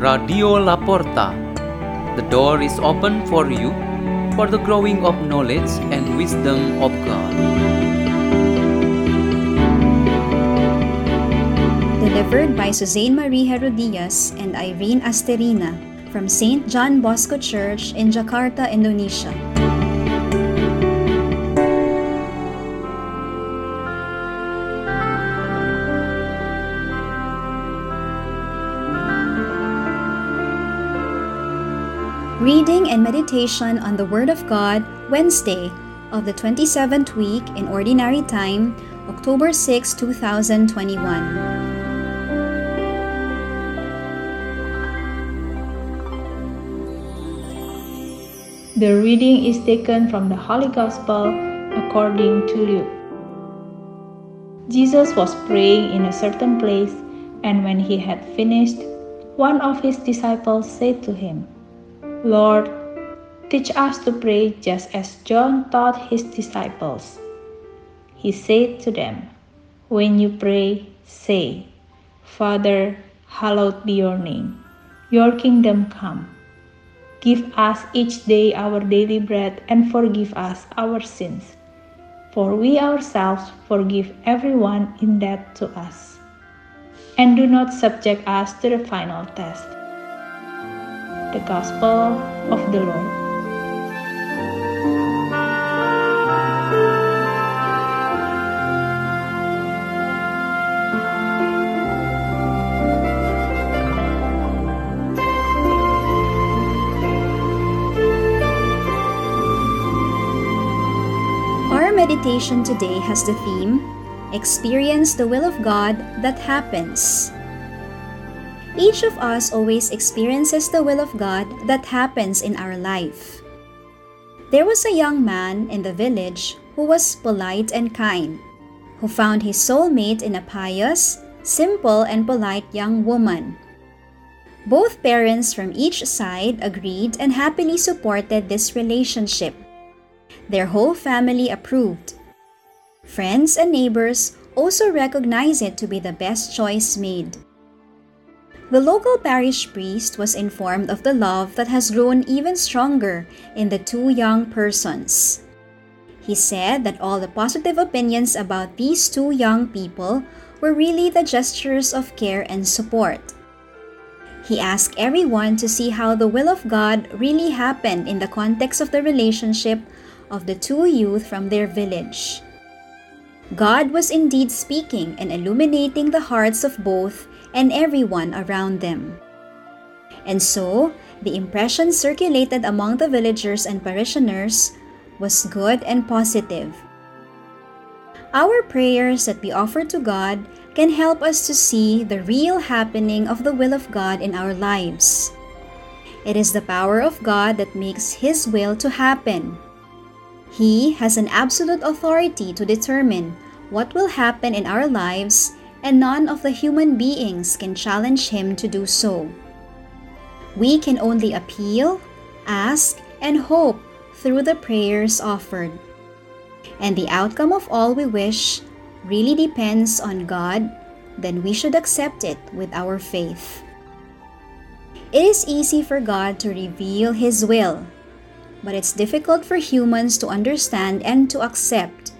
Radio Laporta. The door is open for you for the growing of knowledge and wisdom of God. Delivered by Suzanne Marie Gerodias and Irene Asterina from St. John Bosco Church in Jakarta, Indonesia. Reading and Meditation on the Word of God, Wednesday of the 27th week in Ordinary Time, October 6, 2021. The reading is taken from the Holy Gospel according to Luke. Jesus was praying in a certain place, and when he had finished, one of his disciples said to him, Lord, teach us to pray just as John taught his disciples. He said to them, When you pray, say, Father, hallowed be your name. Your kingdom come. Give us each day our daily bread and forgive us our sins. For we ourselves forgive everyone in debt to us. And do not subject us to the final test the Gospel of the Lord. Our meditation today has the theme Experience the Will of God that Happens. Each of us always experiences the will of God that happens in our life. There was a young man in the village who was polite and kind, who found his soulmate in a pious, simple, and polite young woman. Both parents from each side agreed and happily supported this relationship. Their whole family approved. Friends and neighbors also recognize it to be the best choice made. The local parish priest was informed of the love that has grown even stronger in the two young persons. He said that all the positive opinions about these two young people were really the gestures of care and support. He asked everyone to see how the will of God really happened in the context of the relationship of the two youth from their village. God was indeed speaking and illuminating the hearts of both and everyone around them. And so, the impression circulated among the villagers and parishioners was good and positive. Our prayers that we offer to God can help us to see the real happening of the will of God in our lives. It is the power of God that makes His will to happen. He has an absolute authority to determine what will happen in our lives and none of the human beings can challenge him to do so. We can only appeal, ask, and hope through the prayers offered. And the outcome of all we wish really depends on God, then we should accept it with our faith. It is easy for God to reveal His will, but it's difficult for humans to understand and to accept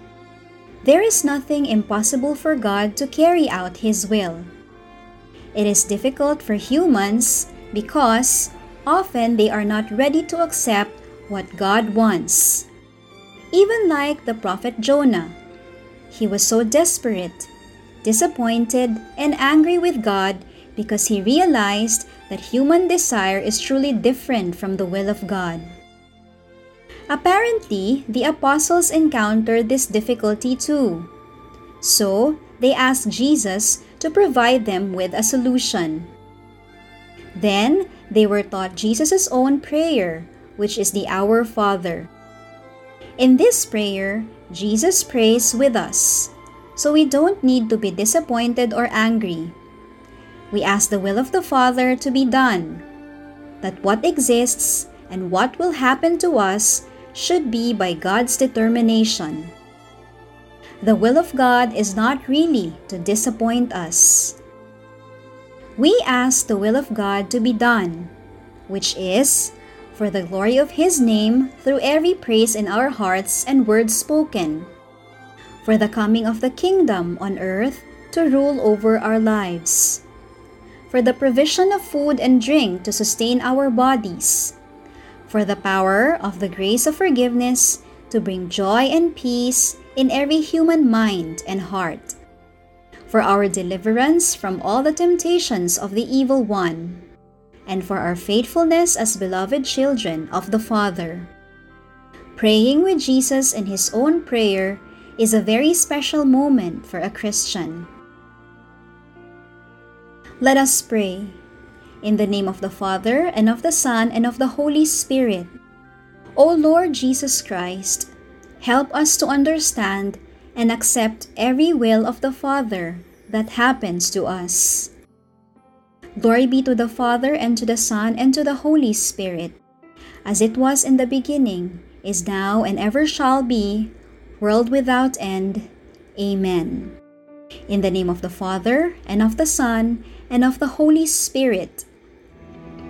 there is nothing impossible for God to carry out His will. It is difficult for humans because often they are not ready to accept what God wants. Even like the prophet Jonah, he was so desperate, disappointed, and angry with God because he realized that human desire is truly different from the will of God. Apparently, the apostles encountered this difficulty too. So, they asked Jesus to provide them with a solution. Then, they were taught Jesus' own prayer, which is the Our Father. In this prayer, Jesus prays with us, so we don't need to be disappointed or angry. We ask the will of the Father to be done, that what exists and what will happen to us should be by God's determination. The will of God is not really to disappoint us. we ask the will of God to be done, which is for the glory of His name through every praise in our hearts and words spoken, for the coming of the kingdom on earth to rule over our lives, for the provision of food and drink to sustain our bodies, for the power of the grace of forgiveness to bring joy and peace in every human mind and heart, for our deliverance from all the temptations of the evil one, and for our faithfulness as beloved children of the Father. Praying with Jesus in his own prayer is a very special moment for a Christian. Let us pray. In the name of the Father, and of the Son, and of the Holy Spirit. O Lord Jesus Christ, help us to understand and accept every will of the Father that happens to us. Glory be to the Father, and to the Son, and to the Holy Spirit, as it was in the beginning, is now, and ever shall be, world without end. Amen. In the name of the Father, and of the Son, and of the Holy Spirit.